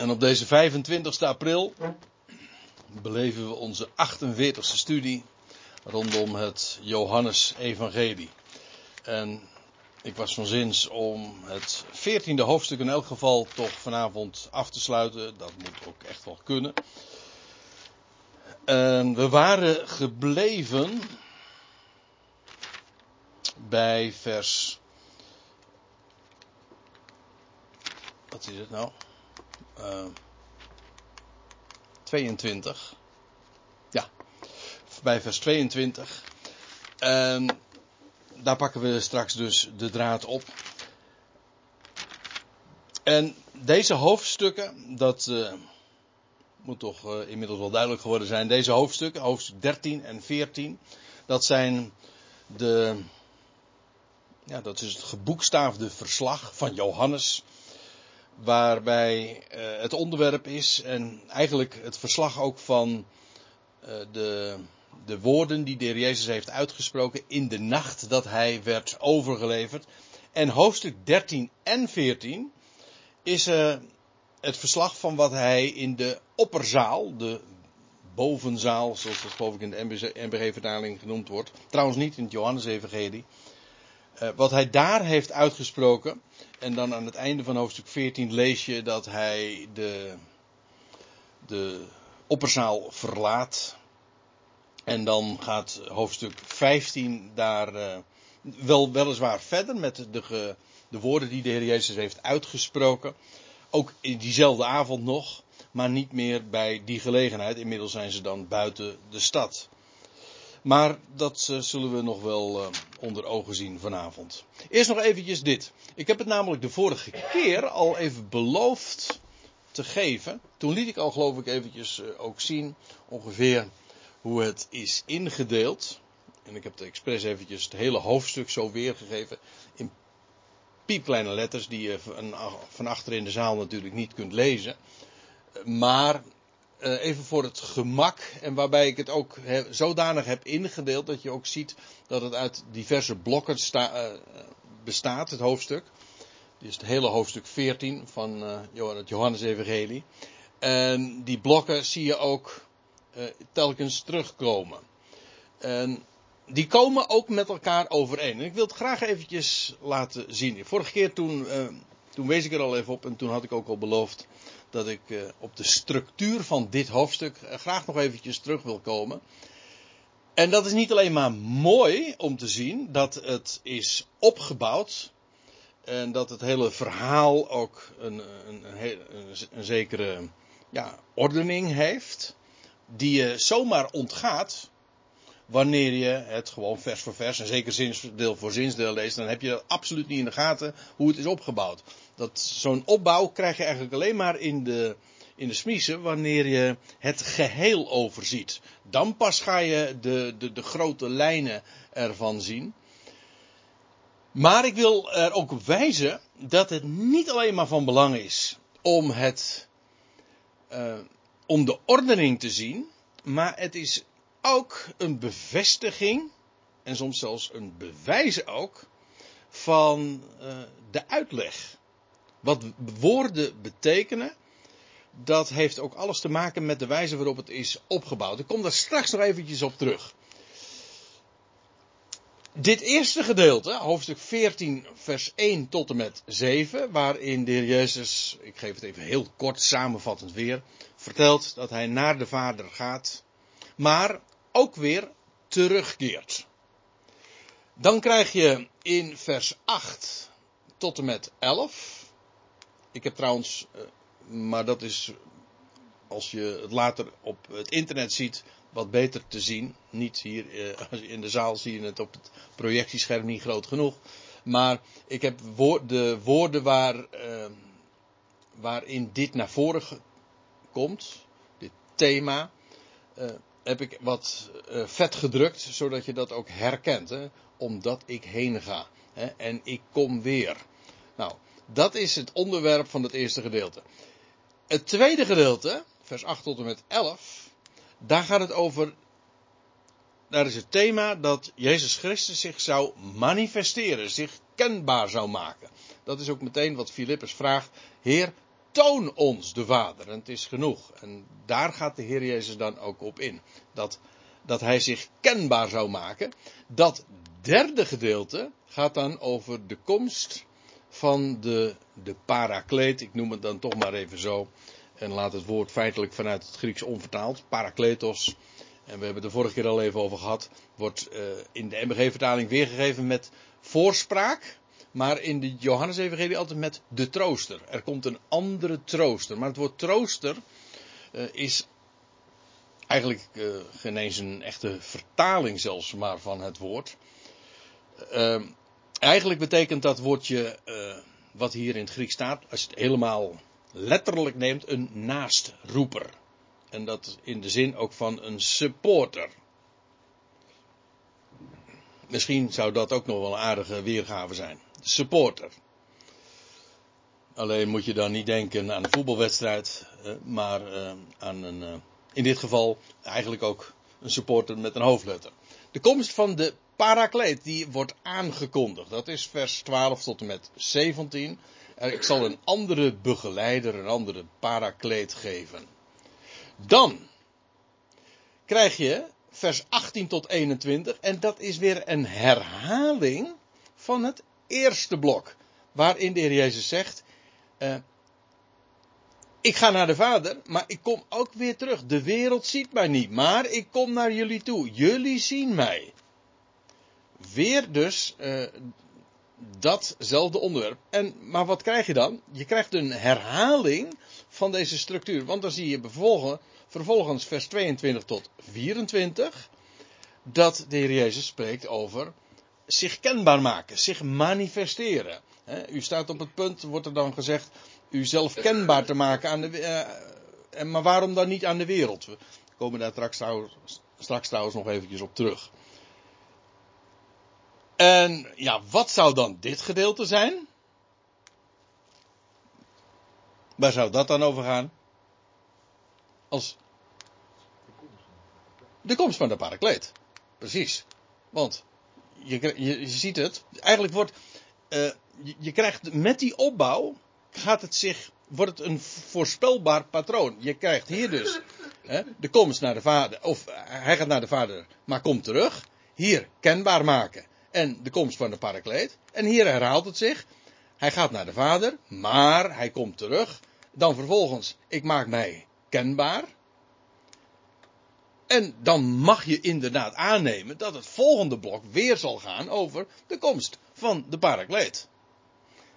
En op deze 25 april beleven we onze 48e studie rondom het Johannes-evangelie. En ik was van zins om het 14e hoofdstuk in elk geval toch vanavond af te sluiten. Dat moet ook echt wel kunnen. En we waren gebleven bij vers. Wat is het nou? Uh, 22. Ja, bij vers 22. En daar pakken we straks dus de draad op. En deze hoofdstukken, dat uh, moet toch uh, inmiddels wel duidelijk geworden zijn. Deze hoofdstukken, hoofdstuk 13 en 14, dat zijn de. Ja, dat is het geboekstaafde verslag van Johannes waarbij uh, het onderwerp is en eigenlijk het verslag ook van uh, de, de woorden die de heer Jezus heeft uitgesproken in de nacht dat hij werd overgeleverd. En hoofdstuk 13 en 14 is uh, het verslag van wat hij in de opperzaal, de bovenzaal, zoals dat geloof ik in de NBG-vertaling genoemd wordt, trouwens niet in het Johannes-evangelie, wat hij daar heeft uitgesproken. En dan aan het einde van hoofdstuk 14 lees je dat hij de, de opperzaal verlaat. En dan gaat hoofdstuk 15 daar uh, wel, weliswaar verder met de, de woorden die de Heer Jezus heeft uitgesproken. Ook in diezelfde avond nog, maar niet meer bij die gelegenheid. Inmiddels zijn ze dan buiten de stad. Maar dat uh, zullen we nog wel uh, onder ogen zien vanavond. Eerst nog eventjes dit. Ik heb het namelijk de vorige keer al even beloofd te geven. Toen liet ik al geloof ik eventjes uh, ook zien ongeveer hoe het is ingedeeld. En ik heb de expres eventjes het hele hoofdstuk zo weergegeven in piepkleine letters die je van, van achter in de zaal natuurlijk niet kunt lezen. Maar even voor het gemak en waarbij ik het ook zodanig heb ingedeeld dat je ook ziet dat het uit diverse blokken sta, uh, bestaat, het hoofdstuk. Dit is het hele hoofdstuk 14 van uh, het Johannes-evangelie. En die blokken zie je ook telkens terugkomen. En die komen ook met elkaar overeen. En ik wil het graag eventjes laten zien. Vorige keer toen, toen wees ik er al even op en toen had ik ook al beloofd dat ik uh, op de structuur van dit hoofdstuk uh, graag nog eventjes terug wil komen. En dat is niet alleen maar mooi om te zien dat het is opgebouwd. En dat het hele verhaal ook een, een, een, een zekere ja, ordening heeft. Die je zomaar ontgaat. Wanneer je het gewoon vers voor vers en zeker zinsdeel voor zinsdeel leest, dan heb je absoluut niet in de gaten hoe het is opgebouwd dat zo'n opbouw krijg je eigenlijk alleen maar in de, in de smiezen wanneer je het geheel overziet. Dan pas ga je de, de, de grote lijnen ervan zien. Maar ik wil er ook op wijzen dat het niet alleen maar van belang is om het, uh, om de ordening te zien, maar het is ook een bevestiging en soms zelfs een bewijs ook van uh, de uitleg. Wat woorden betekenen, dat heeft ook alles te maken met de wijze waarop het is opgebouwd. Ik kom daar straks nog eventjes op terug. Dit eerste gedeelte, hoofdstuk 14, vers 1 tot en met 7, waarin de heer Jezus, ik geef het even heel kort samenvattend weer, vertelt dat hij naar de Vader gaat, maar ook weer terugkeert. Dan krijg je in vers 8 tot en met 11 ik heb trouwens, eh, maar dat is als je het later op het internet ziet, wat beter te zien. Niet hier eh, in de zaal zie je het op het projectiescherm niet groot genoeg. Maar ik heb de woorden waar, uh, waarin dit naar voren komt, dit thema, uh, heb ik wat uh, vet gedrukt, zodat je dat ook herkent. Hè? Omdat ik heen ga. Hè? En ik kom weer. Nou, dat is het onderwerp van het eerste gedeelte. Het tweede gedeelte, vers 8 tot en met 11, daar gaat het over. Daar is het thema dat Jezus Christus zich zou manifesteren, zich kenbaar zou maken. Dat is ook meteen wat Filippus vraagt. Heer, toon ons de Vader. En het is genoeg. En daar gaat de Heer Jezus dan ook op in. Dat, dat hij zich kenbaar zou maken. Dat derde gedeelte gaat dan over de komst van de, de parakleet. Ik noem het dan toch maar even zo. En laat het woord feitelijk vanuit het Grieks onvertaald. Parakletos. En we hebben het de vorige keer al even over gehad. Wordt uh, in de MBG-vertaling weergegeven met voorspraak. Maar in de Johannes-evangelie altijd met de trooster. Er komt een andere trooster. Maar het woord trooster uh, is eigenlijk uh, geen eens een echte vertaling zelfs maar van het woord. Uh, eigenlijk betekent dat woordje wat hier in het Grieks staat, als je het helemaal letterlijk neemt, een naastroeper. En dat in de zin ook van een supporter. Misschien zou dat ook nog wel een aardige weergave zijn. Supporter. Alleen moet je dan niet denken aan een voetbalwedstrijd, maar eh, aan een, eh, in dit geval eigenlijk ook een supporter met een hoofdletter. De komst van de parakleet, die wordt aangekondigd. Dat is vers 12 tot en met 17. Ik zal een andere begeleider, een andere parakleet geven. Dan krijg je vers 18 tot 21 en dat is weer een herhaling van het eerste blok. Waarin de Heer Jezus zegt, uh, ik ga naar de Vader, maar ik kom ook weer terug. De wereld ziet mij niet, maar ik kom naar jullie toe. Jullie zien mij. Weer dus uh, datzelfde onderwerp. En, maar wat krijg je dan? Je krijgt een herhaling van deze structuur. Want dan zie je vervolgens, vers 22 tot 24 dat de Heer Jezus spreekt over zich kenbaar maken, zich manifesteren. u staat op het punt, wordt er dan gezegd, u zelf kenbaar te maken aan de uh, maar waarom dan niet aan de wereld? We komen daar straks trouwens, straks trouwens nog eventjes op terug. En ja, wat zou dan dit gedeelte zijn? Waar zou dat dan over gaan? Als de komst van de parakleet. Precies. Want je, je, je ziet het. Eigenlijk wordt. Uh, je, krijgt met die opbouw. Gaat het zich. Wordt het een voorspelbaar patroon. Je krijgt hier dus. Hè, de komst naar de vader. Of hij gaat naar de vader. Maar komt terug. Hier kenbaar maken. En de komst van de parakleet. En hier herhaalt het zich. Hij gaat naar de vader. Maar hij komt terug. Dan vervolgens. Ik maak mij kenbaar. En dan mag je inderdaad aannemen dat het volgende blok weer zal gaan over de komst van de parakleet.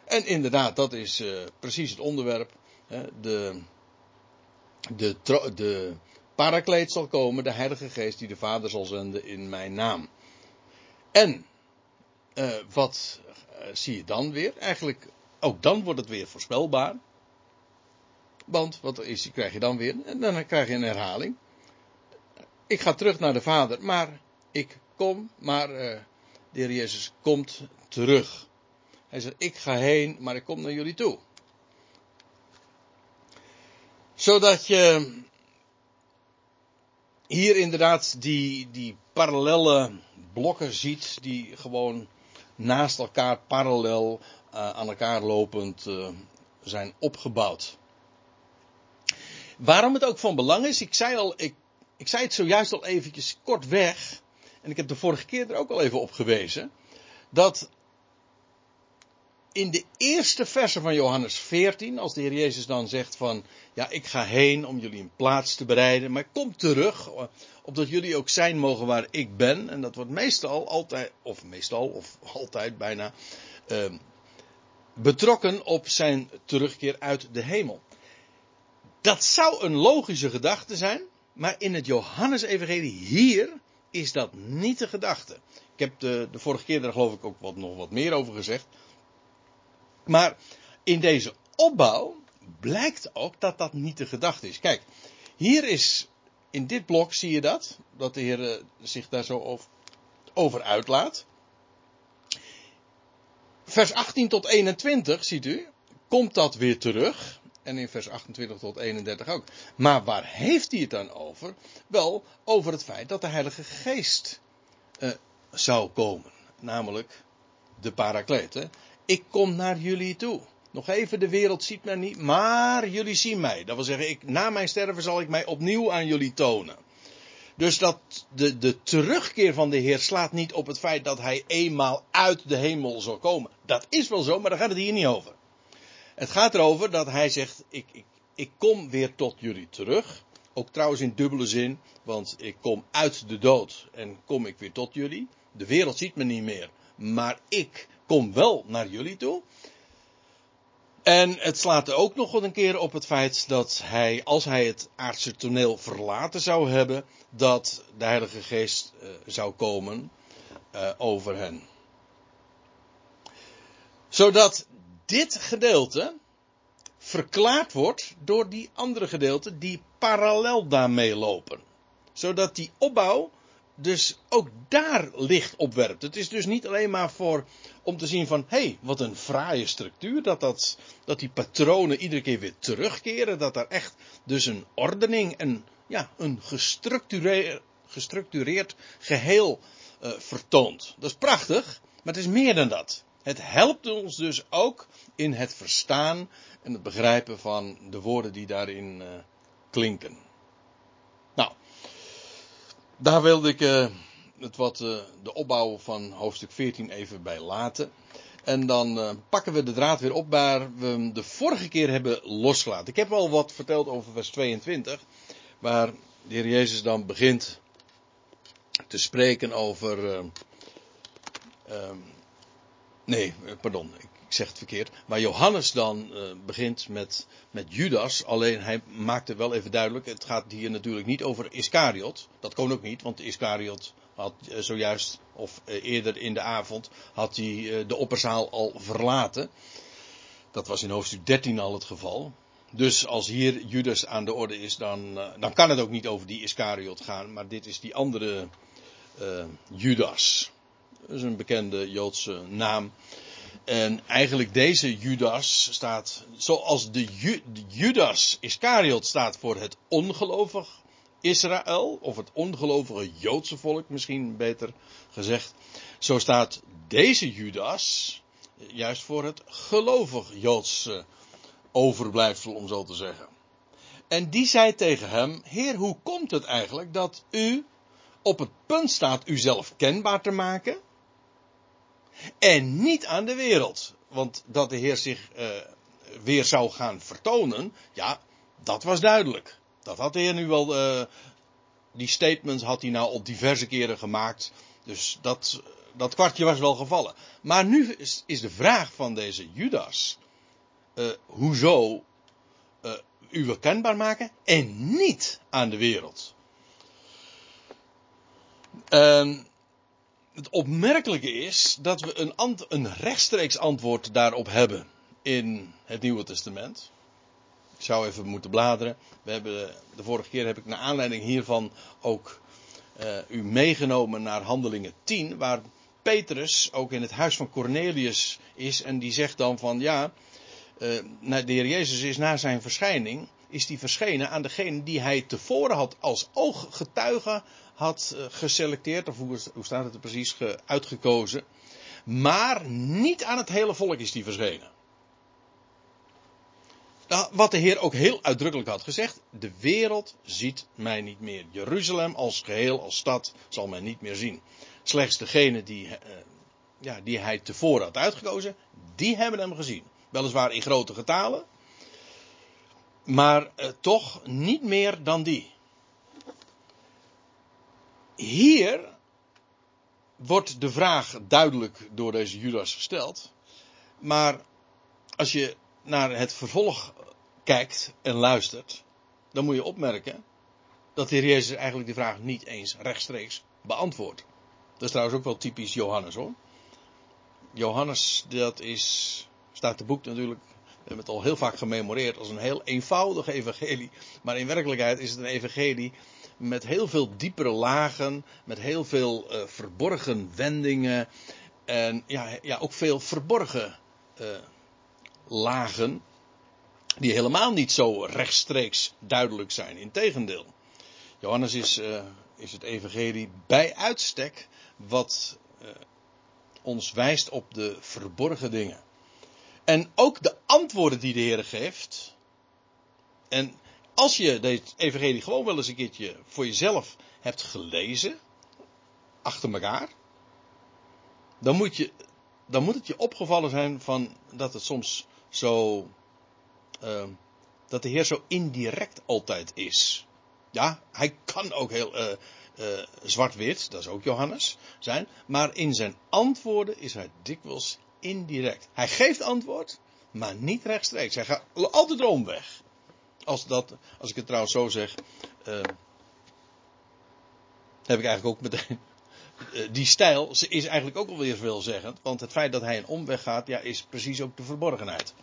En inderdaad, dat is uh, precies het onderwerp. Hè, de, de, de parakleet zal komen, de Heilige Geest die de Vader zal zenden in mijn naam. En uh, wat uh, zie je dan weer? Eigenlijk, ook dan wordt het weer voorspelbaar. Want wat is, krijg je dan weer? En dan krijg je een herhaling ik ga terug naar de Vader, maar ik kom, maar uh, de Heer Jezus komt terug. Hij zegt, ik ga heen, maar ik kom naar jullie toe. Zodat je hier inderdaad die, die parallele blokken ziet, die gewoon naast elkaar parallel uh, aan elkaar lopend uh, zijn opgebouwd. Waarom het ook van belang is, ik zei al, ik ik zei het zojuist al eventjes kort weg. En ik heb de vorige keer er ook al even op gewezen. Dat in de eerste verse van Johannes 14, als de Heer Jezus dan zegt van, ja, ik ga heen om jullie een plaats te bereiden, maar kom terug, opdat jullie ook zijn mogen waar ik ben. En dat wordt meestal altijd, of meestal, of altijd bijna, eh, betrokken op zijn terugkeer uit de hemel. Dat zou een logische gedachte zijn, maar in het Johannes-evangelie hier is dat niet de gedachte. Ik heb de, de vorige keer daar geloof ik ook wat, nog wat meer over gezegd. Maar in deze opbouw blijkt ook dat dat niet de gedachte is. Kijk, hier is, in dit blok zie je dat, dat de Heer eh, zich daar zo over, over uitlaat. Vers 18 tot 21, ziet u, komt dat weer terug. En in vers 28 tot 31 ook. Maar waar heeft hij het dan over? Wel, over het feit dat de Heilige Geest uh, zou komen. Namelijk de parakleet. Hè? Ik kom naar jullie toe. Nog even, de wereld ziet mij niet, maar jullie zien mij. Dat wil zeggen, ik, na mijn sterven zal ik mij opnieuw aan jullie tonen. Dus dat de, de terugkeer van de Heer slaat niet op het feit dat hij eenmaal uit de hemel zal komen. Dat is wel zo, maar daar gaat het hier niet over. Het gaat erover dat hij zegt, ik, ik, ik kom weer tot jullie terug. Ook trouwens in dubbele zin, want ik kom uit de dood en kom ik weer tot jullie. De wereld ziet me niet meer, maar ik kom wel naar jullie toe. En het slaat ook nog een keer op het feit dat hij, als hij het aardse toneel verlaten zou hebben, dat de Heilige Geest uh, zou komen uh, over hen. Zodat dit gedeelte verklaard wordt door die andere gedeelten die parallel daarmee lopen. Zodat die opbouw dus ook daar licht op werpt. Het is dus niet alleen maar voor om te zien van hé, hey, wat een fraaie structuur. Dat, dat, dat die patronen iedere keer weer terugkeren. Dat daar echt dus een ordening en ja, een gestructureerd, geheel uh, vertoont. Dat is prachtig, maar het is meer dan dat. Het helpt ons dus ook in het verstaan en het begrijpen van de woorden die daarin uh, klinken. Nou, daar wilde ik uh, het wat uh, de opbouw van hoofdstuk 14 even bij laten. En dan pakken we de draad weer op waar we hem de vorige keer hebben losgelaten. Ik heb al wat verteld over vers 22, waar de Heer Jezus dan begint te spreken over. Nee, pardon, ik zeg het verkeerd. Maar Johannes dan uh, begint met, met Judas. Alleen hij maakte wel even duidelijk. Het gaat hier natuurlijk niet over Iscariot. Dat kon ook niet, want Iscariot had uh, zojuist, of eerder in de avond, had hij de opperzaal al verlaten. Dat was in hoofdstuk 13 al het geval. Dus als hier Judas aan de orde is, dan, dan kan het ook niet over die Iscariot gaan. Maar dit is die andere Judas. Dat is een bekende Joodse naam. En eigenlijk deze Judas staat, zoals de, Ju, de Judas Iscariot staat voor het ongelovig Israël, of het ongelovige Joodse volk misschien beter gezegd. Zo staat deze Judas juist voor het gelovig Joodse overblijfsel, om zo te zeggen. En die zei tegen hem: Heer, hoe komt het eigenlijk dat u op het punt staat uzelf kenbaar te maken? En niet aan de wereld. Want dat de Heer zich uh, weer zou gaan vertonen, ja, dat was duidelijk. Dat had de Heer nu wel, uh, die statements had hij nou op diverse keren gemaakt. Dus dat, dat kwartje was wel gevallen. Maar nu is, is de vraag van deze Judas, uh, hoezo u wil kenbaar maken en niet aan de wereld. Um, het opmerkelijke is dat we een, een rechtstreeks antwoord daarop hebben in het Nieuwe Testament. Ik zou even moeten bladeren. We hebben, de vorige keer heb ik naar aanleiding hiervan ook uh, u meegenomen naar Handelingen 10, waar Petrus ook in het huis van Cornelius is en die zegt dan van ja, uh, de Heer Jezus is na zijn verschijning, is die verschenen aan degene die hij tevoren had als ooggetuige had eh, geselecteerd, of hoe, staat het er precies, uitgekozen. Maar niet aan het hele volk is die verschenen. Nou, wat de Heer ook heel uitdrukkelijk had gezegd: de wereld ziet mij niet meer. Jeruzalem als geheel, als stad, zal mij niet meer zien. Slechts degene die, uh, ja, die hij tevoren had uitgekozen, die hebben hem gezien. Weliswaar in grote getalen, maar uh, toch niet meer dan die hier wordt de vraag duidelijk door deze Judas gesteld. Maar als je naar het vervolg kijkt en luistert, dan moet je opmerken dat de Heer Jezus eigenlijk die vraag niet eens rechtstreeks beantwoordt. Dat is trouwens ook wel typisch Johannes hoor. Johannes, dat is, staat de boek natuurlijk, we hebben het al heel vaak gememoreerd als een heel eenvoudig evangelie. Maar in werkelijkheid is het een evangelie met heel veel diepere lagen, met heel veel uh, verborgen wendingen en ja, ja, ook veel verborgen uh, lagen die helemaal niet zo rechtstreeks duidelijk zijn. Integendeel, Johannes is, uh, is het evangelie bij uitstek wat ons wijst op de verborgen dingen. En ook de antwoorden die de Heer geeft. En als je deze evangelie gewoon wel eens een keertje voor jezelf hebt gelezen, achter elkaar, dan moet, je, dan moet het je opgevallen zijn van dat het soms zo, uh, dat de Heer zo indirect altijd is. Ja, hij kan ook heel uh, uh, zwart-wit, dat is ook Johannes, zijn, maar in zijn antwoorden is hij dikwijls indirect. Hij geeft antwoord, maar niet rechtstreeks. Hij gaat altijd de omweg. Als, dat, als ik het trouwens zo zeg, uh, heb ik eigenlijk ook meteen. Uh, die stijl is eigenlijk ook alweer veelzeggend. Want het feit dat hij een omweg gaat, ja, is precies ook de verborgenheid.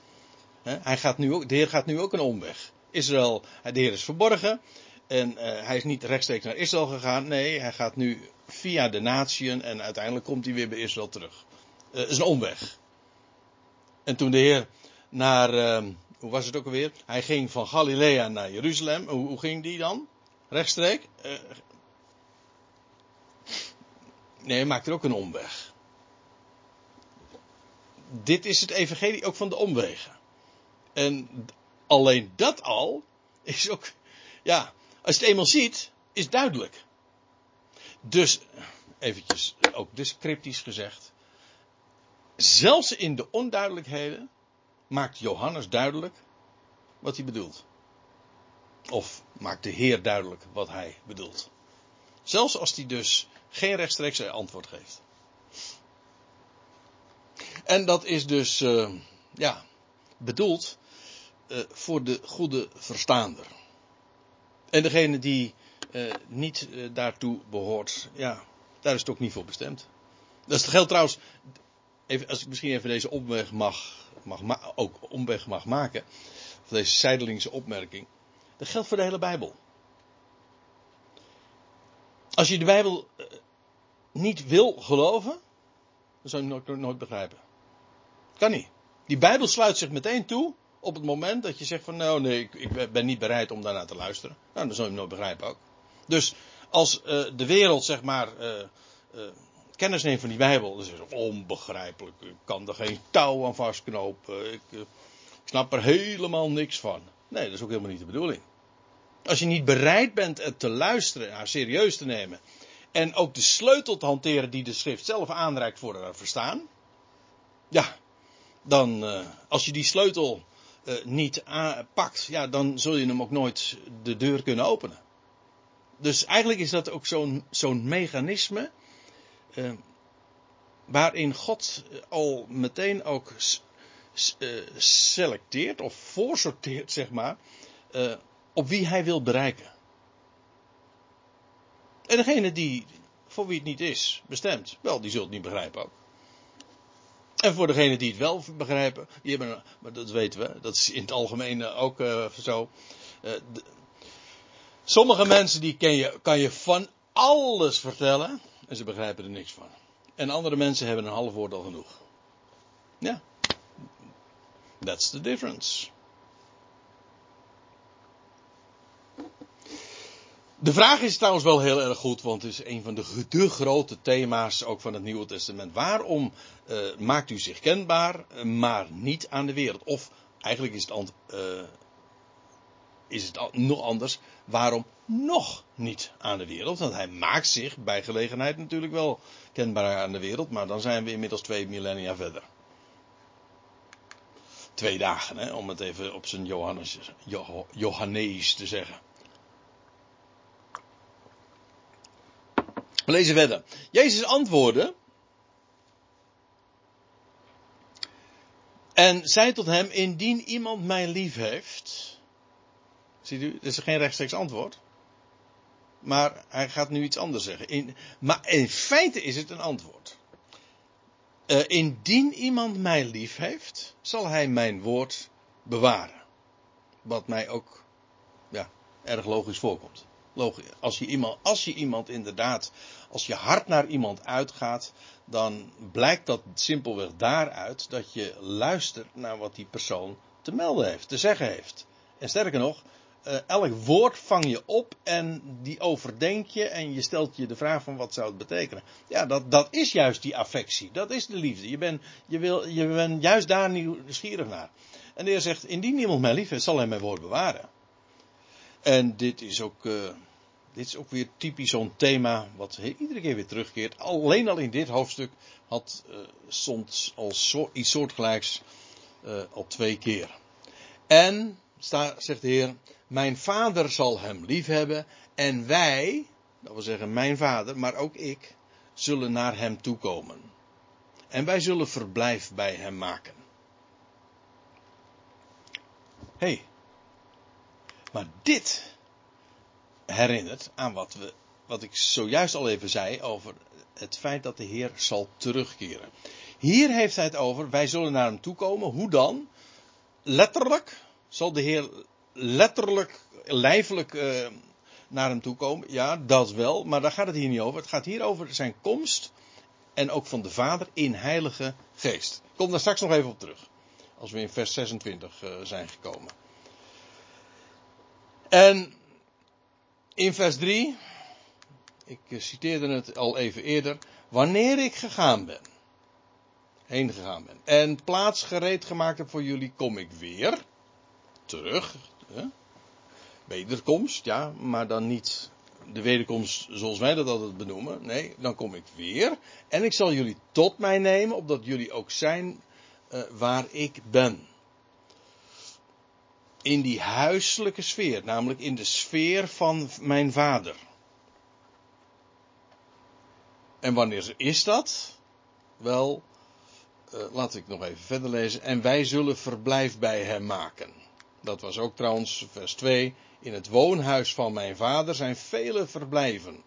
He, hij gaat nu ook, de Heer gaat nu ook een omweg. Israël, de Heer is verborgen. En hij is niet rechtstreeks naar Israël gegaan. Nee, hij gaat nu via de natieën en uiteindelijk komt hij weer bij Israël terug. Het is een omweg. En toen de Heer naar, uh, hoe was het ook alweer? Hij ging van Galilea naar Jeruzalem. Hoe, hoe ging die dan? Rechtstreeks? Uh, nee, hij maakt er ook een omweg. Dit is het evangelie ook van de omwegen. En alleen dat al is ook, ja, als je het eenmaal ziet, is duidelijk. Dus, eventjes ook dus cryptisch gezegd. Zelfs in de onduidelijkheden maakt Johannes duidelijk wat hij bedoelt. Of maakt de Heer duidelijk wat hij bedoelt. Zelfs als hij dus geen rechtstreeks antwoord geeft. En dat is dus, uh, ja, bedoeld uh, voor de goede verstaander. En degene die uh, niet daartoe behoort, ja, daar is het ook niet voor bestemd. Dat geldt trouwens, als ik misschien even deze omweg mag, mag ook omweg mag maken, of deze zijdelingse opmerking, dat geldt voor de hele Bijbel. Als je de Bijbel uh, niet wil geloven, dan zou je het nooit, begrijpen. Kan niet. Die Bijbel sluit zich meteen toe op het moment dat je zegt van nou nee, ik, ik ben niet bereid om daarnaar te luisteren. Nou, dan zou je hem nooit begrijpen ook. Dus als uh, de wereld zeg maar uh, kennis neemt van die Bijbel, dan is het onbegrijpelijk. Ik kan er geen touw aan vastknopen. Ik, ik snap er helemaal niks van. Nee, dat is ook helemaal niet de bedoeling. Als je niet bereid bent het te luisteren, haar serieus te nemen. En ook de sleutel te hanteren die de schrift zelf aanreikt voor haar verstaan. Ja, dan uh, als je die sleutel uh, niet pakt, ja, dan zul je hem ook nooit de deur kunnen openen. Dus eigenlijk is dat ook zo'n zo'n mechanisme. Uh, waarin God al meteen ook selecteert of voorsorteert, zeg maar op wie hij wil bereiken. En degene die, voor wie het niet is bestemd, wel, die zult het niet begrijpen ook. En voor degene die het wel begrijpen, die hebben, maar dat weten we, dat is in het algemeen ook zo. Sommige mensen die ken je, kan je van alles vertellen en ze begrijpen er niks van. En andere mensen hebben een half woord al genoeg. Ja. That's the difference. De vraag is trouwens wel heel erg goed, want het is een van de, grote thema's ook van het Nieuwe Testament. Waarom uh, maakt u zich kenbaar, maar niet aan de wereld? Of eigenlijk is het, uh, is het nog anders, waarom nog niet aan de wereld? Want hij maakt zich bij gelegenheid natuurlijk wel kenbaar aan de wereld, maar dan zijn we inmiddels twee millennia verder. Twee dagen, hè, om het even op zijn Johannes, Johannes te zeggen. We verder. Jezus antwoordde. En zei tot hem: Indien iemand mij lief heeft. Ziet u, dit is geen rechtstreeks antwoord. Maar hij gaat nu iets anders zeggen. In, maar in feite is het een antwoord. Uh, indien iemand mij lief heeft, zal hij mijn woord bewaren. Wat mij ook ja, erg logisch voorkomt. Logisch. Als je iemand, als je iemand inderdaad als je hard naar iemand uitgaat, dan blijkt dat simpelweg daaruit dat je luistert naar wat die persoon te melden heeft, te zeggen heeft. En sterker nog, uh, elk woord vang je op en die overdenk je en je stelt je de vraag van wat zou het betekenen. Ja, dat, dat is juist die affectie. Dat is de liefde. Je bent je wil, je bent juist daar nieuwsgierig naar. En de Heer zegt, indien iemand mij lief heeft, zal hij mijn woord bewaren. En dit is ook, uh, dit is ook weer typisch zo'n thema wat iedere keer weer terugkeert. Alleen al in dit hoofdstuk had uh, stond als zo, iets soortgelijks al twee keer. En, zegt de Heer, mijn vader zal hem liefhebben en wij, dat wil zeggen mijn vader, maar ook ik, zullen naar hem toekomen. En wij zullen verblijf bij hem maken. Hé, hey, maar dit herinnert aan wat, we, wat ik zojuist al even zei over het feit dat de Heer zal terugkeren. Hier heeft hij het over, wij zullen naar hem toekomen. Hoe dan? Letterlijk zal de Heer letterlijk, lijfelijk uh, naar hem toekomen. Ja, dat wel, maar daar gaat het hier niet over. Het gaat hier over zijn komst en ook van de Vader in Heilige Geest. Ik kom daar straks nog even op terug. Als we in vers 26 uh, zijn gekomen. En in vers 3, ik citeerde het al even eerder, wanneer ik gegaan ben, heen gegaan ben en plaats gereed gemaakt heb voor jullie, kom ik weer terug. Hè? Wederkomst, ja, maar dan niet de wederkomst zoals wij dat altijd benoemen. Nee, dan kom ik weer en ik zal jullie tot mij nemen, opdat jullie ook zijn uh, waar ik ben in die huiselijke sfeer, namelijk in de sfeer van mijn vader. En wanneer is dat? Wel, uh, laat ik nog even verder lezen. En wij zullen verblijf bij hem maken. Dat was ook trouwens vers 2. In het woonhuis van mijn vader zijn vele verblijven.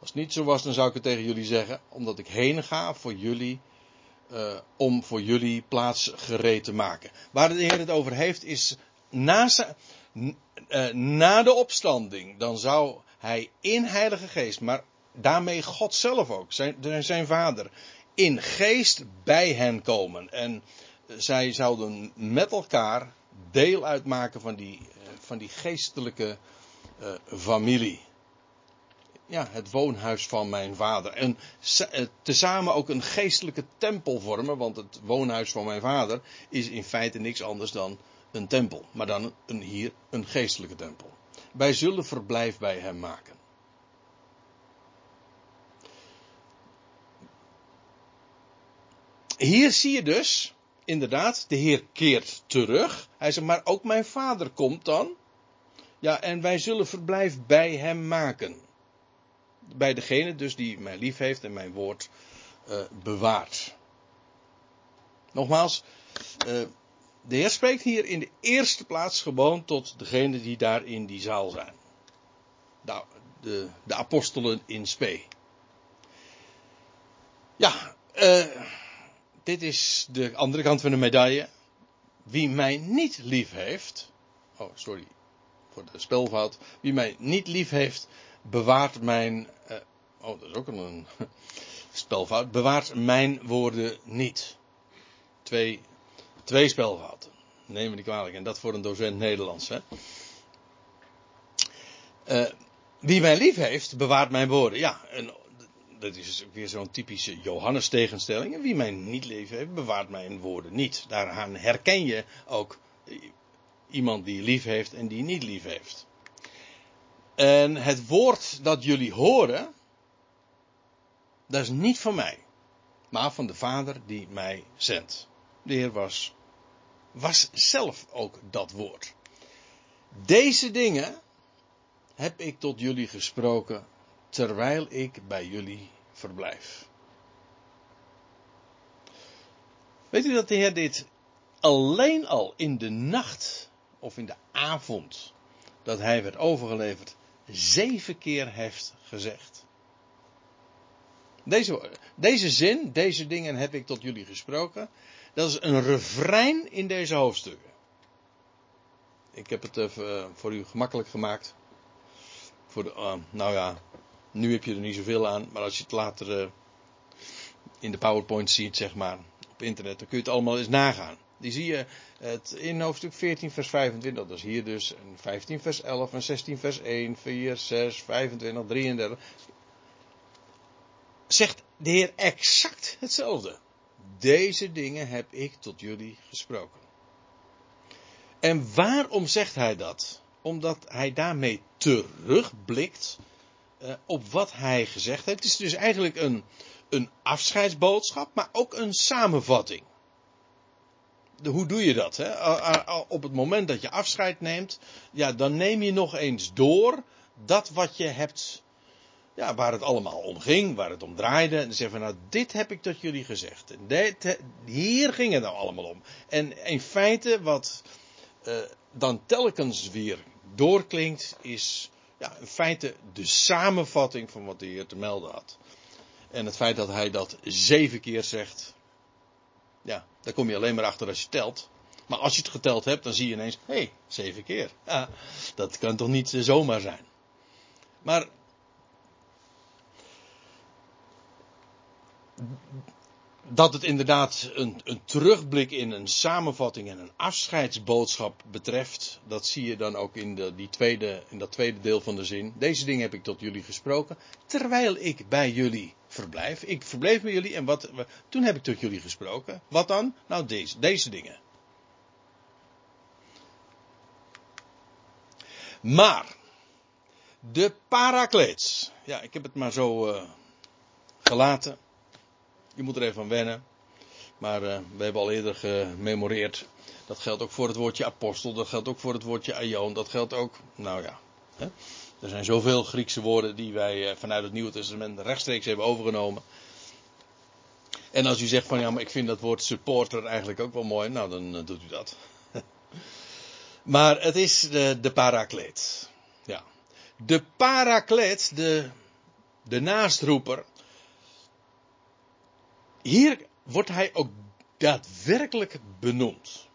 Als het niet zo was, dan zou ik het tegen jullie zeggen, omdat ik heen ga voor jullie, uh, om voor jullie plaats gereed te maken. Waar de Heer het over heeft, is na, uh, na de opstanding, dan zou hij in Heilige Geest, maar daarmee God zelf ook, zijn, zijn vader, in geest bij hen komen. En zij zouden met elkaar deel uitmaken van die, eh, van die geestelijke uh, familie. Ja, het woonhuis van mijn vader. En tezamen ook een geestelijke tempel vormen, want het woonhuis van mijn vader is in feite niks anders dan een tempel, maar dan een, hier een geestelijke tempel. Wij zullen verblijf bij hem maken. Hier zie je dus, inderdaad, de Heer keert terug. Hij zegt, maar ook mijn vader komt dan. Ja, en wij zullen verblijf bij hem maken. Bij degene dus die mij lief heeft en mijn woord uh, bewaart. Nogmaals, uh, de Heer spreekt hier in de eerste plaats gewoon tot degenen die daar in die zaal zijn. De, de, de apostelen in spe. Ja, uh, dit is de andere kant van de medaille. Wie mij niet lief heeft. Oh, sorry voor de spelfout. Wie mij niet lief heeft, bewaart mijn. Uh, oh, dat is ook een spelfout. Bewaart mijn woorden niet. Twee Twee spelfouten. Neem me niet kwalijk. En dat voor een docent Nederlands. Hè? Uh, wie mij lief heeft, bewaart mijn woorden. Ja, en dat is weer zo'n typische Johannes tegenstelling. En wie mij niet lief heeft, bewaart mijn woorden niet. Daaraan herken je ook iemand die lief heeft en die niet lief heeft. En het woord dat jullie horen, dat is niet van mij, maar van de Vader die mij zendt. De Heer was was zelf ook dat woord. Deze dingen heb ik tot jullie gesproken terwijl ik bij jullie verblijf. Weet u dat de Heer dit alleen al in de nacht of in de avond dat hij werd overgeleverd zeven keer heeft gezegd? Deze, deze zin, deze dingen heb ik tot jullie gesproken. Dat is een refrein in deze hoofdstukken. Ik heb het eh, voor u gemakkelijk gemaakt. Voor de, uh, nou ja, nu heb je er niet zoveel aan, maar als je het later uh, in de PowerPoint ziet, zeg maar, op internet, dan kun je het allemaal eens nagaan. Die zie je het in hoofdstuk 14, vers 25. Dat is hier dus. En 15, vers 11. En 16, vers 1, 4, 6, 25, 33. Zegt de Heer exact hetzelfde. Deze dingen heb ik tot jullie gesproken. En waarom zegt hij dat? Omdat hij daarmee terugblikt uh, op wat hij gezegd heeft. Het is dus eigenlijk een, een afscheidsboodschap, maar ook een samenvatting. De, hoe doe je dat? Hè? Op het moment dat je afscheid neemt, ja, dan neem je nog eens door dat wat je hebt, ja, waar het allemaal om ging, waar het om draaide. En dan zeggen van, nou, dit heb ik tot jullie gezegd. Dit, hier ging het nou allemaal om. En in feite, wat uh, dan telkens weer doorklinkt, is ja, in feite de samenvatting van wat de Heer te melden had. En het feit dat hij dat zeven keer zegt, ja, daar kom je alleen maar achter als je telt. Maar als je het geteld hebt, dan zie je ineens, hé, hey, zeven keer. Dat kan toch niet zomaar zijn. Maar dat het inderdaad een, een, terugblik in een samenvatting en een afscheidsboodschap betreft, dat zie je dan ook in, de, die tweede, in dat tweede deel van de zin. Deze dingen heb ik tot jullie gesproken, terwijl ik bij jullie verblijf. Ik verbleef bij jullie en wat, toen heb ik tot jullie gesproken. Wat dan? Nou, deze, deze dingen. Maar, de parakleets. Ja, ik heb het maar zo uh, gelaten. Je moet er even aan wennen. Maar uh, we hebben al eerder gememoreerd. Dat geldt ook voor het woordje apostel. Dat geldt ook voor het woordje aion. Dat geldt ook. Nou ja. Hè? Er zijn zoveel Griekse woorden die wij uh, vanuit het Nieuwe Testament rechtstreeks hebben overgenomen. En als u zegt van ja, maar ik vind dat woord supporter eigenlijk ook wel mooi. Nou, dan uh, doet u dat. maar het is de, de parakleet. Ja. De parakleet, de, de naastroeper hier wordt hij ook daadwerkelijk benoemd.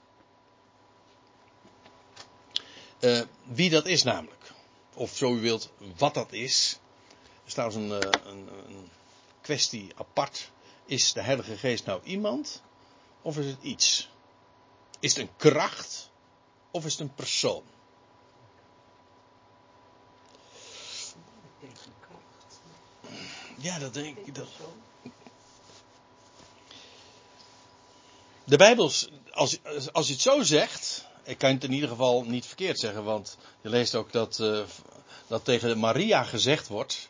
Uh, wie dat is namelijk. Of zo u wilt, wat dat is. Er staat een, eh, een, een kwestie apart. Is de Heilige Geest nou iemand? Of is het iets? Is het een kracht? Of is het een persoon? Ja, dat denk ik. Dat, De Bijbel, als, als je het zo zegt, ik kan het in ieder geval niet verkeerd zeggen, want je leest ook dat, uh, dat tegen Maria gezegd wordt,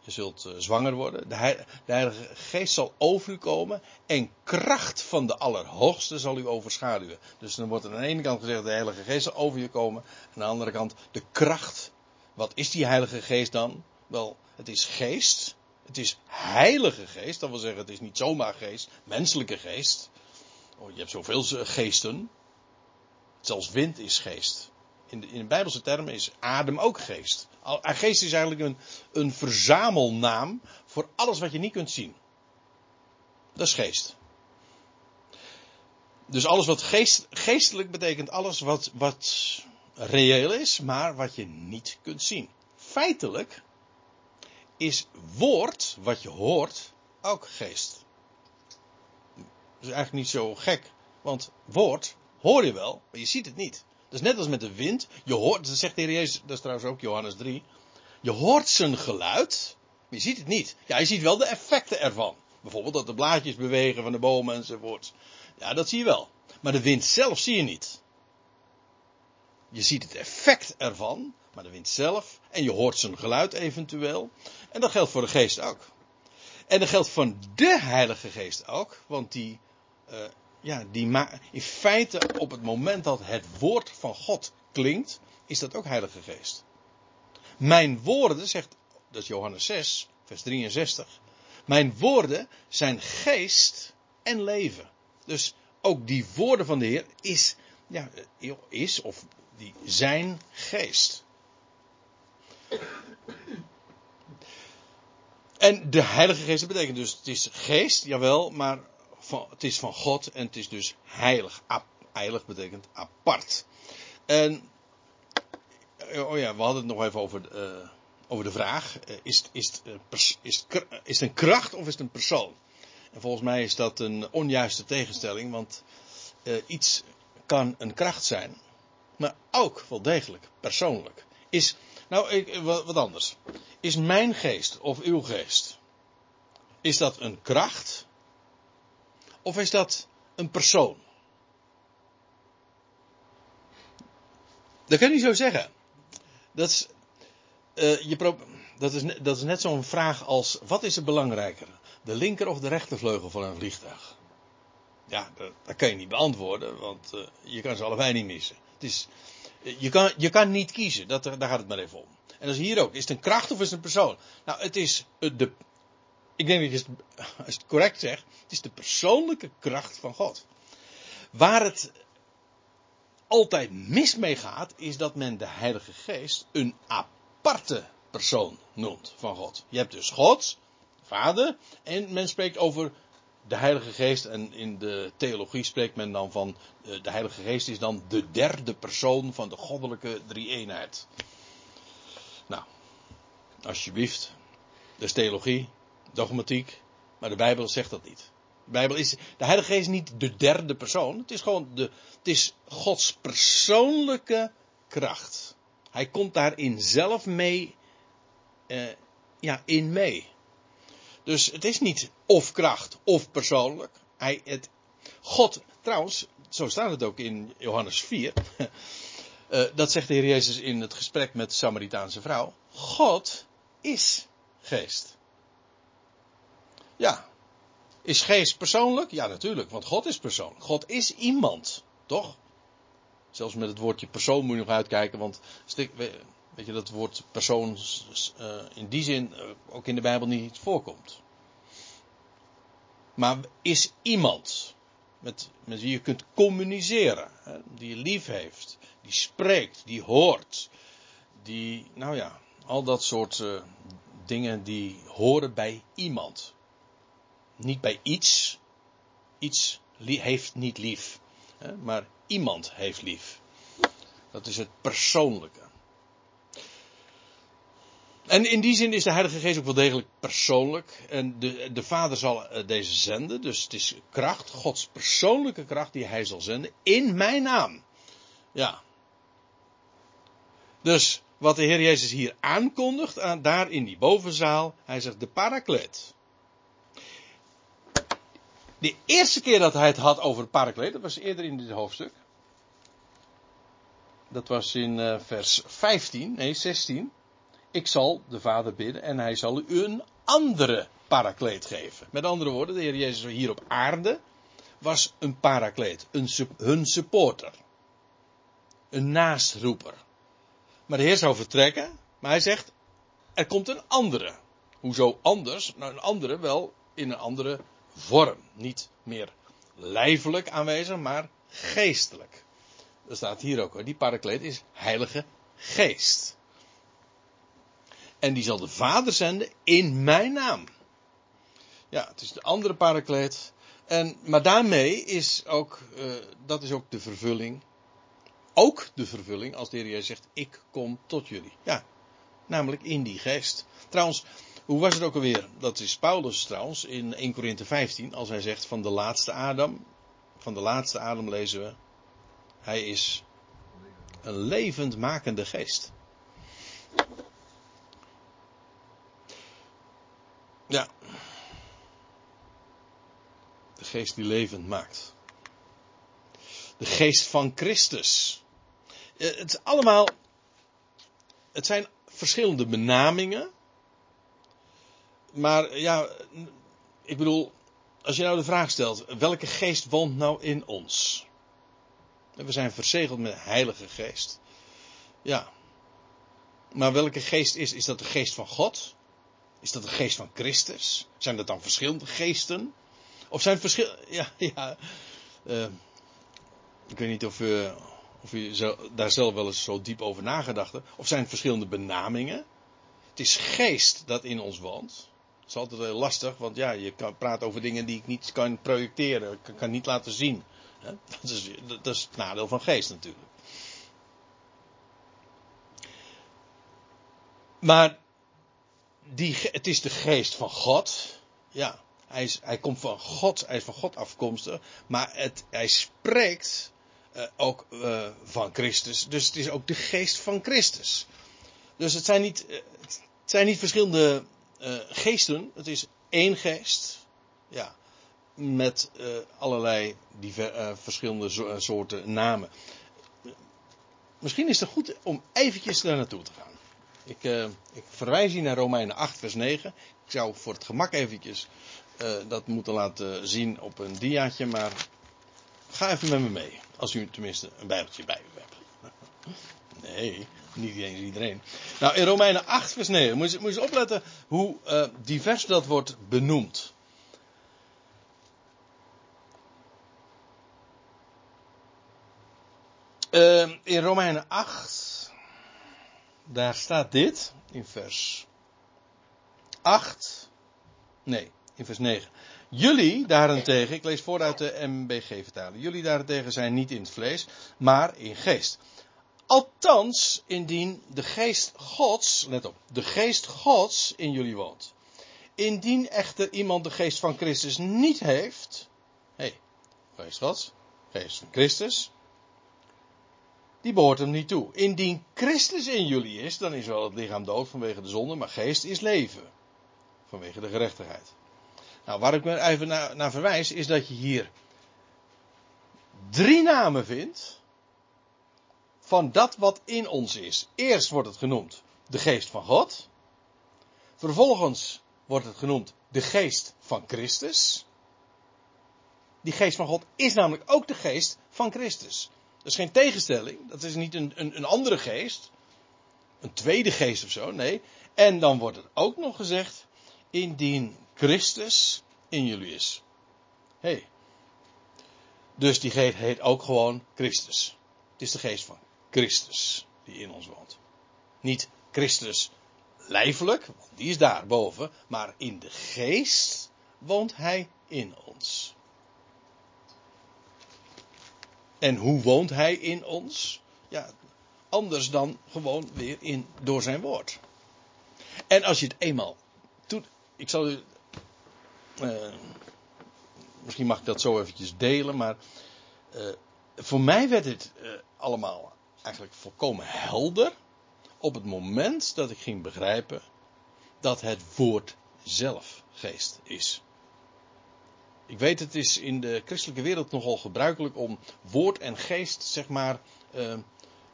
je zult uh, zwanger worden, de, Heilige Geest zal over u komen en kracht van de Allerhoogste zal u overschaduwen. Dus dan wordt er aan de ene kant gezegd, de Heilige Geest zal over je komen, en aan de andere kant de kracht. Wat is die Heilige Geest dan? Wel, het is geest, het is Heilige Geest, dat wil zeggen, het is niet zomaar geest, menselijke geest. Oh, je hebt zoveel geesten. Zelfs wind is geest. In de, in de Bijbelse termen is adem ook geest. Geest is eigenlijk een, een verzamelnaam voor alles wat je niet kunt zien. Dat is geest. Dus alles wat geest, geestelijk betekent alles wat, wat reëel is, maar wat je niet kunt zien. Feitelijk is woord, wat je hoort, ook geest is eigenlijk niet zo gek. Want woord hoor je wel, maar je ziet het niet. Is net als met de wind. Je hoort, dat zegt de Heer Jezus, dat is trouwens ook Johannes 3. Je hoort zijn geluid, maar je ziet het niet. Ja, je ziet wel de effecten ervan. Bijvoorbeeld dat de blaadjes bewegen van de bomen enzovoort. Ja, dat zie je wel. Maar de wind zelf zie je niet. Je ziet het effect ervan, maar de wind zelf. En je hoort zijn geluid eventueel. En dat geldt voor de geest ook. En dat geldt van de Heilige Geest ook, want die uh, ja, die in feite op het moment dat het woord van God klinkt, is dat ook Heilige Geest. Mijn woorden, zegt, dat is Johannes 6, vers 63. Mijn woorden zijn geest en leven. Dus ook die woorden van de Heer is, ja, is of die zijn geest. En de Heilige Geest betekent dus, het is geest, jawel, maar het is van God en het is dus heilig. heilig betekent apart. En, eh, oh ja, we hadden het nog even over, uh, over de vraag: uh, is, is, is, is, het een kracht of is het een persoon? En volgens mij is dat een onjuiste tegenstelling, want iets kan een kracht zijn, maar ook wel degelijk persoonlijk. Is, nou, ik, wat anders. Is mijn geest of uw geest, is dat een kracht? Of is dat een persoon? Dat kan je niet zo zeggen. Dat is, uh, je dat is, dat is net zo'n vraag als: wat is er belangrijker? De linker of de rechtervleugel van een vliegtuig? Ja, dat, kan je niet beantwoorden, want uh, je kan ze allebei niet missen. Het is, je, kan, je kan niet kiezen, dat, daar gaat het maar even om. En dat is hier ook. Is het een kracht of is het een persoon? Nou, het is de. Ik denk dat je het, correct zegt, het is de persoonlijke kracht van God. Waar het altijd mis mee gaat, is dat men de Heilige Geest een aparte persoon noemt van God. Je hebt dus God, Vader, en men spreekt over de Heilige Geest. En in de theologie spreekt men dan van eh, de Heilige Geest is dan de derde persoon van de goddelijke drie-eenheid. Nou, alsjeblieft. Dat theologie, dogmatiek, maar de Bijbel zegt dat niet. De Bijbel is, de Heilige Geest is niet de derde persoon. Het is gewoon de, het is Gods persoonlijke kracht. Hij komt daarin zelf mee, eh, ja, in mee. Dus het is niet of kracht of persoonlijk. Hij, het, God, trouwens, zo staat het ook in Johannes 4. uh, eh, dat zegt de Heer Jezus in het gesprek met de Samaritaanse vrouw. God is geest. Ja, is geest persoonlijk? Ja, natuurlijk, want God is persoon. God is iemand, toch? Zelfs met het woordje persoon moet je nog uitkijken, want weet je dat woord persoon uh, in die zin uh, ook in de Bijbel niet voorkomt. Maar is iemand met, met wie je kunt communiceren, die je lief heeft, die spreekt, die hoort, die, nou ja, al dat soort uh, dingen die horen bij iemand. Niet bij iets. Iets heeft niet lief. Maar iemand heeft lief. Dat is het persoonlijke. En in die zin is de Heilige Geest ook wel degelijk persoonlijk. En de, de Vader zal eh, deze zenden. Dus het is kracht, Gods persoonlijke kracht die Hij zal zenden. In mijn naam. Ja. Dus wat de Heer Jezus hier aankondigt, aan, daar in die bovenzaal. Hij zegt de parakleet. De eerste keer dat hij het had over parakleet, dat was eerder in dit hoofdstuk. Dat was in uh, vers 15, nee 16. Ik zal de Vader bidden en hij zal u een andere parakleet geven. Met andere woorden, de Heer Jezus hier op aarde was een parakleet, een, hun supporter. Een naastroeper. Maar de Heer zou vertrekken, maar hij zegt, er komt een andere. Hoezo anders? Nou, een andere wel in een andere vorm. Niet meer lijfelijk aanwezig, maar geestelijk. Dat staat hier ook hoor. Die parakleet is Heilige Geest. En die zal de Vader zenden in mijn naam. Ja, het is de andere parakleet. En, maar daarmee is ook, uh, dat is ook de vervulling. Ook de vervulling als de Heer Jezus zegt, ik kom tot jullie. Ja, namelijk in die geest. Trouwens, hoe was het ook alweer? Dat is Paulus trouwens in 1 Korinthe 15, als hij zegt van de laatste Adam. Van de laatste Adam lezen we, hij is een levend makende geest. Ja. De geest die levend maakt. De geest van Christus. Eh, het is allemaal. Het zijn verschillende benamingen. Maar ja, ik bedoel, als je nou de vraag stelt, welke geest woont nou in ons? We zijn verzegeld met de Heilige Geest. Ja. Maar welke geest is? Is dat de geest van God? Is dat de geest van Christus? Zijn dat dan verschillende geesten? Of zijn verschillende. Ja, ja. Uh, ik weet niet of, uh, of je daar zelf wel eens zo diep over nagedacht hebt. Of zijn het verschillende benamingen? Het is geest dat in ons woont. Dat is altijd heel lastig, want ja, je praten over dingen die ik niet kan projecteren, kan, kan niet laten zien. Dat, is, dat is het nadeel van geest natuurlijk. Maar die, het is de geest van God. Ja. Hij, is, hij komt van God, hij is van God afkomstig. Maar het, hij spreekt uh, ook uh, van Christus. Dus het is ook de geest van Christus. Dus het zijn niet, uh, het zijn niet verschillende geesten. Het is één geest. Ja. Met allerlei diver, verschillende so soorten namen. Misschien is het goed om eventjes daar naartoe te gaan. Ik, ik, verwijs hier naar Romeinen 8, vers 9. Ik zou voor het gemak eventjes dat moeten laten zien op een diaatje, maar ga even met me mee. Als u tenminste een bijbeltje bij u hebt. Nee, niet eens iedereen. Nou, in Romeinen 8, vers 9 moet je, moet je opletten hoe uh, divers dat wordt benoemd. Uh, in Romeinen 8, daar staat dit in vers 8. Nee, in vers 9. Jullie daarentegen, ik lees vooruit de MBG-vertaling. Jullie daarentegen zijn niet in het vlees, maar in geest. Althans, indien de geest Gods, let op, de geest Gods in jullie woont. Indien echter iemand de geest van Christus niet heeft, hé, hey, geest Gods, geest van Christus, die behoort hem niet toe. Indien Christus in jullie is, dan is wel het lichaam dood vanwege de zonde, maar geest is leven. Vanwege de gerechtigheid. Nou, waar ik me even naar, naar verwijs, is dat je hier drie namen vindt van dat wat in ons is. Eerst wordt het genoemd de geest van God. Vervolgens wordt het genoemd de geest van Christus. Die geest van God is namelijk ook de geest van Christus. Dat is geen tegenstelling. Dat is niet een, een, een andere geest. Een tweede geest of zo. Nee. En dan wordt er ook nog gezegd. Indien Christus in jullie is. Hé. Hey. Dus die geest heet ook gewoon Christus. Het is de geest van Christus die in ons woont. Niet Christus lijfelijk, want die is daar boven. Maar in de geest woont hij in ons. En hoe woont hij in ons? Ja, anders dan gewoon weer in, door zijn woord. En als je het eenmaal doet, ik zal u, uh, misschien mag ik dat zo eventjes delen, maar uh, voor mij werd dit uh, allemaal eigenlijk volkomen helder op het moment dat ik ging begrijpen dat het woord zelf geest is. Ik weet, het is in de christelijke wereld nogal gebruikelijk om woord en geest, zeg maar, uh,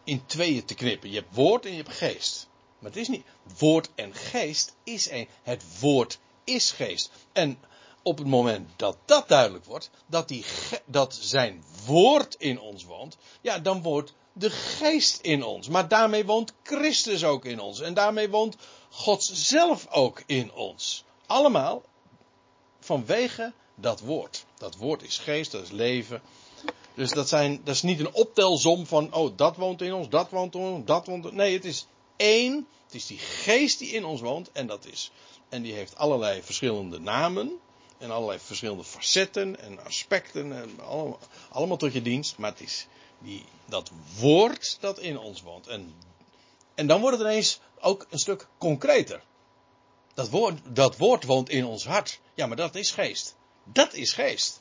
in tweeën te knippen. Je hebt woord en je hebt geest. Maar het is niet. Woord en geest is één. Het woord is geest. En op het moment dat dat duidelijk wordt, dat, die, dat zijn woord in ons woont, ja, dan wordt de geest in ons. Maar daarmee woont Christus ook in ons. En daarmee woont God zelf ook in ons. Allemaal vanwege dat woord. Dat woord is geest, dat is leven. Dus dat, zijn, dat is niet een optelsom van, oh, dat woont in ons, dat woont in ons, dat woont in Nee, het is één. Het is die geest die in ons woont. En dat is, en die heeft allerlei verschillende namen. En allerlei verschillende facetten en aspecten. En allemaal, allemaal tot je dienst. Maar het is die, dat woord dat in ons woont. En, en dan wordt het ineens ook een stuk concreter. Dat woord, dat woord woont in ons hart. Ja, maar dat is geest. Dat is geest.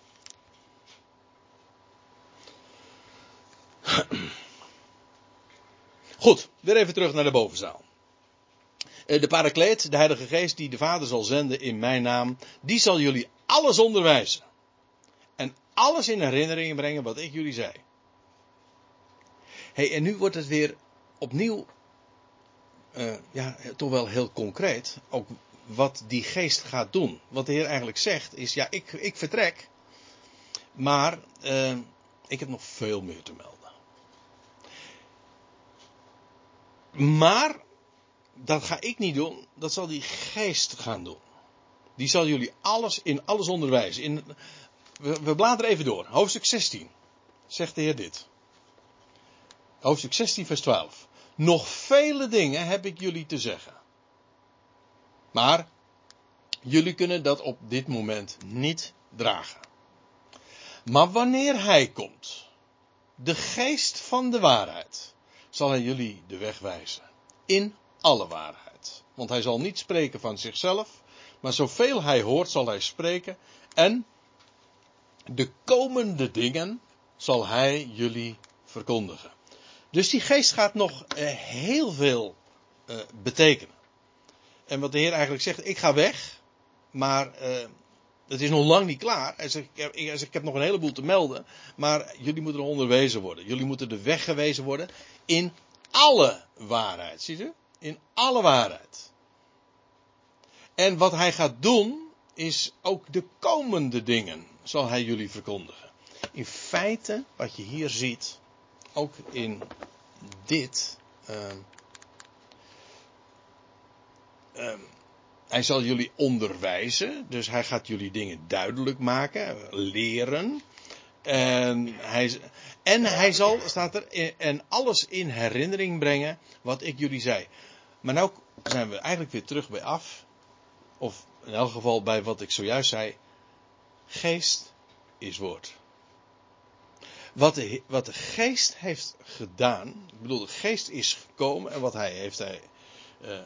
Goed, weer even terug naar de bovenzaal. Eh, de parakleet, de Heilige Geest die de Vader zal zenden in mijn naam, die zal jullie alles onderwijzen. En alles in herinnering brengen wat ik jullie zei. Hey, en nu wordt het weer opnieuw, uh, ja, toch wel heel concreet. Ook wat die geest gaat doen. Wat de Heer eigenlijk zegt is, ja, ik, ik vertrek. Maar uh, ik heb nog veel meer te melden. Maar dat ga ik niet doen. Dat zal die geest gaan doen. Die zal jullie alles in alles onderwijzen. In, we, we bladeren even door. Hoofdstuk 16. Zegt de Heer dit. Hoofdstuk 16, vers 12. Nog vele dingen heb ik jullie te zeggen. Maar jullie kunnen dat op dit moment niet dragen. Maar wanneer hij komt, de geest van de waarheid, zal hij jullie de weg wijzen. In alle waarheid. Want hij zal niet spreken van zichzelf, Maar zoveel hij hoort, zal hij spreken. En de komende dingen zal hij jullie verkondigen. Dus die geest gaat nog uh, heel veel uh, betekenen. En wat de Heer eigenlijk zegt, ik ga weg, maar uh, het is nog lang niet klaar. Ik, heb, nog een heleboel te melden, maar jullie moeten er onderwezen worden. Jullie moeten de weg gewezen worden in alle waarheid. Ziet u? In alle waarheid. En wat hij gaat doen, is ook de komende dingen zal hij jullie verkondigen. In feite, wat je hier ziet, ook in dit. Uh, uh, hij zal jullie onderwijzen, dus hij gaat jullie dingen duidelijk maken, leren. En hij, en hij zal, staat er, en alles in herinnering brengen wat ik jullie zei. Maar nu zijn we eigenlijk weer terug bij af. Of in elk geval bij wat ik zojuist zei. Geest is woord. Wat de, wat de geest heeft gedaan. Ik bedoel, de geest is gekomen en wat hij heeft hij. Uh,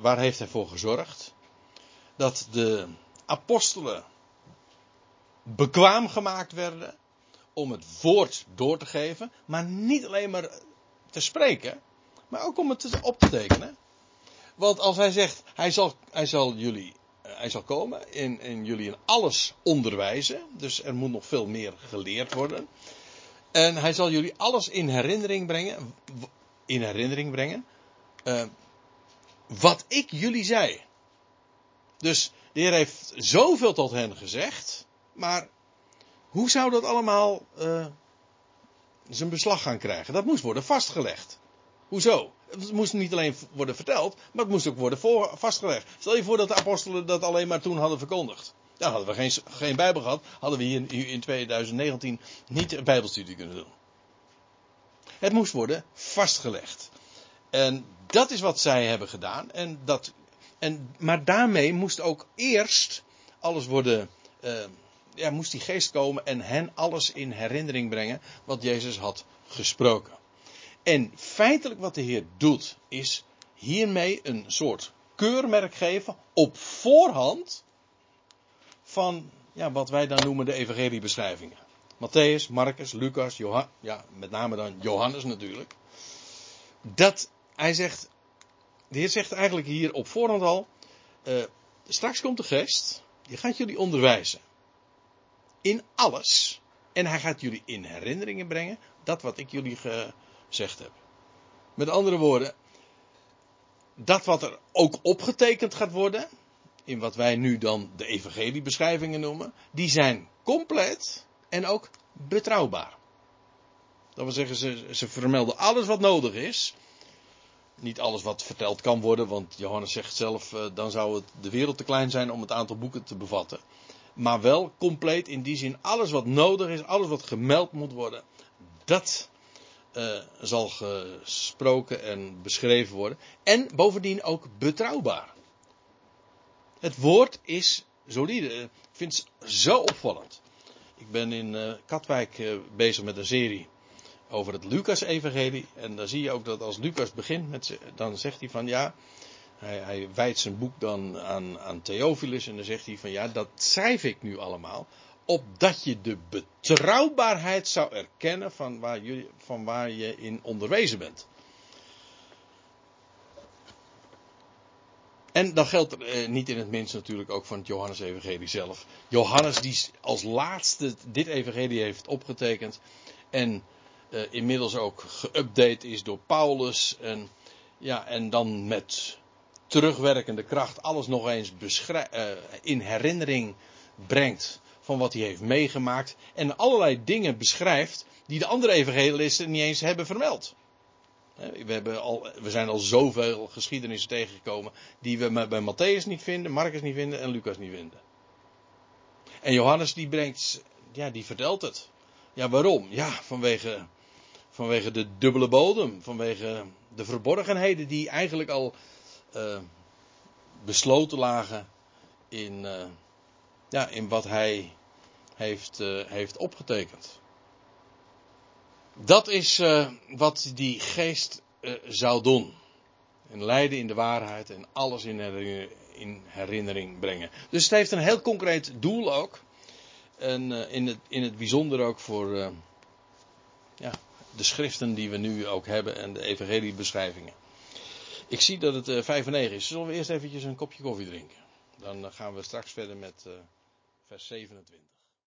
waar heeft hij voor gezorgd? Dat de apostelen bekwaam gemaakt werden om het woord door te geven, maar niet alleen maar te spreken, maar ook om het op te tekenen. Want als hij zegt, hij zal, hij zal jullie, eh, hij zal komen en, en jullie in alles onderwijzen, dus er moet nog veel meer geleerd worden. En hij zal jullie alles in herinnering brengen, in herinnering brengen, uh, wat ik jullie zei. Dus de Heer heeft zoveel tot hen gezegd, maar hoe zou dat allemaal uh, zijn beslag gaan krijgen? Dat moest worden vastgelegd. Hoezo? Het moest niet alleen worden verteld, maar het moest ook worden vastgelegd. Stel je voor dat de apostelen dat alleen maar toen hadden verkondigd. Dan hadden we geen, geen Bijbel gehad, hadden we hier in 2019 niet een Bijbelstudie kunnen doen. Het moest worden vastgelegd. En dat is wat zij hebben gedaan. En dat, en, maar daarmee moest ook eerst alles worden. Uh, ja, moest die geest komen en hen alles in herinnering brengen wat Jezus had gesproken. En feitelijk wat de Heer doet, is hiermee een soort keurmerk geven op voorhand van ja, wat wij dan noemen de evangeliebeschrijvingen. Matthäus, Marcus, Lucas, Johan, ja, met name dan Johannes natuurlijk. Dat hij zegt, de Heer zegt eigenlijk hier op voorhand al, uh, straks komt de geest, die gaat jullie onderwijzen. In alles. En hij gaat jullie in herinneringen brengen, dat wat ik jullie gezegd heb. Met andere woorden, dat wat er ook opgetekend gaat worden, in wat wij nu dan de evangeliebeschrijvingen noemen, die zijn compleet en ook betrouwbaar. Dat wil zeggen, ze, ze vermelden alles wat nodig is. Niet alles wat verteld kan worden, want Johannes zegt zelf, uh, dan zou het de wereld te klein zijn om het aantal boeken te bevatten. Maar wel compleet in die zin, alles wat nodig is, alles wat gemeld moet worden, dat uh, zal gesproken en beschreven worden. En bovendien ook betrouwbaar. Het woord is solide. Ik vind het zo opvallend. Ik ben in uh, Katwijk uh, bezig met een serie over het Lucas-evangelie. En dan zie je ook dat als Lucas begint, met, dan zegt hij van ja, hij, hij wijdt zijn boek dan aan, aan Theophilus. En dan zegt hij van ja, dat schrijf ik nu allemaal. Opdat je de betrouwbaarheid zou erkennen van waar, je, van waar je in onderwezen bent. En dat geldt eh, niet in het minst natuurlijk ook van het Johannes-evangelie zelf. Johannes die als laatste dit evangelie heeft opgetekend. En uh, inmiddels ook geüpdate is door Paulus. En, ja, en dan met terugwerkende kracht alles nog eens uh, in herinnering brengt van wat hij heeft meegemaakt. En allerlei dingen beschrijft die de andere evangelisten niet eens hebben vermeld. We, hebben al, we zijn al zoveel geschiedenissen tegengekomen die we bij Matthäus niet vinden, Marcus niet vinden en Lucas niet vinden. En Johannes die brengt, ja, die vertelt het. Ja, waarom? Ja, vanwege, vanwege de dubbele bodem, vanwege de verborgenheden die eigenlijk al uh, besloten lagen in, uh, ja, in wat hij heeft, heeft opgetekend. Dat is uh, wat die geest uh, zou doen. En leiden in de waarheid en alles in, in herinnering brengen. Dus het heeft een heel concreet doel ook. En uh, in, het, in het bijzonder ook voor ja, de schriften die we nu ook hebben en de evangeliebeschrijvingen. Ik zie dat het uh, 5 en 9 is. Zullen we eerst eventjes een kopje koffie drinken? Dan gaan we straks verder met vers 27.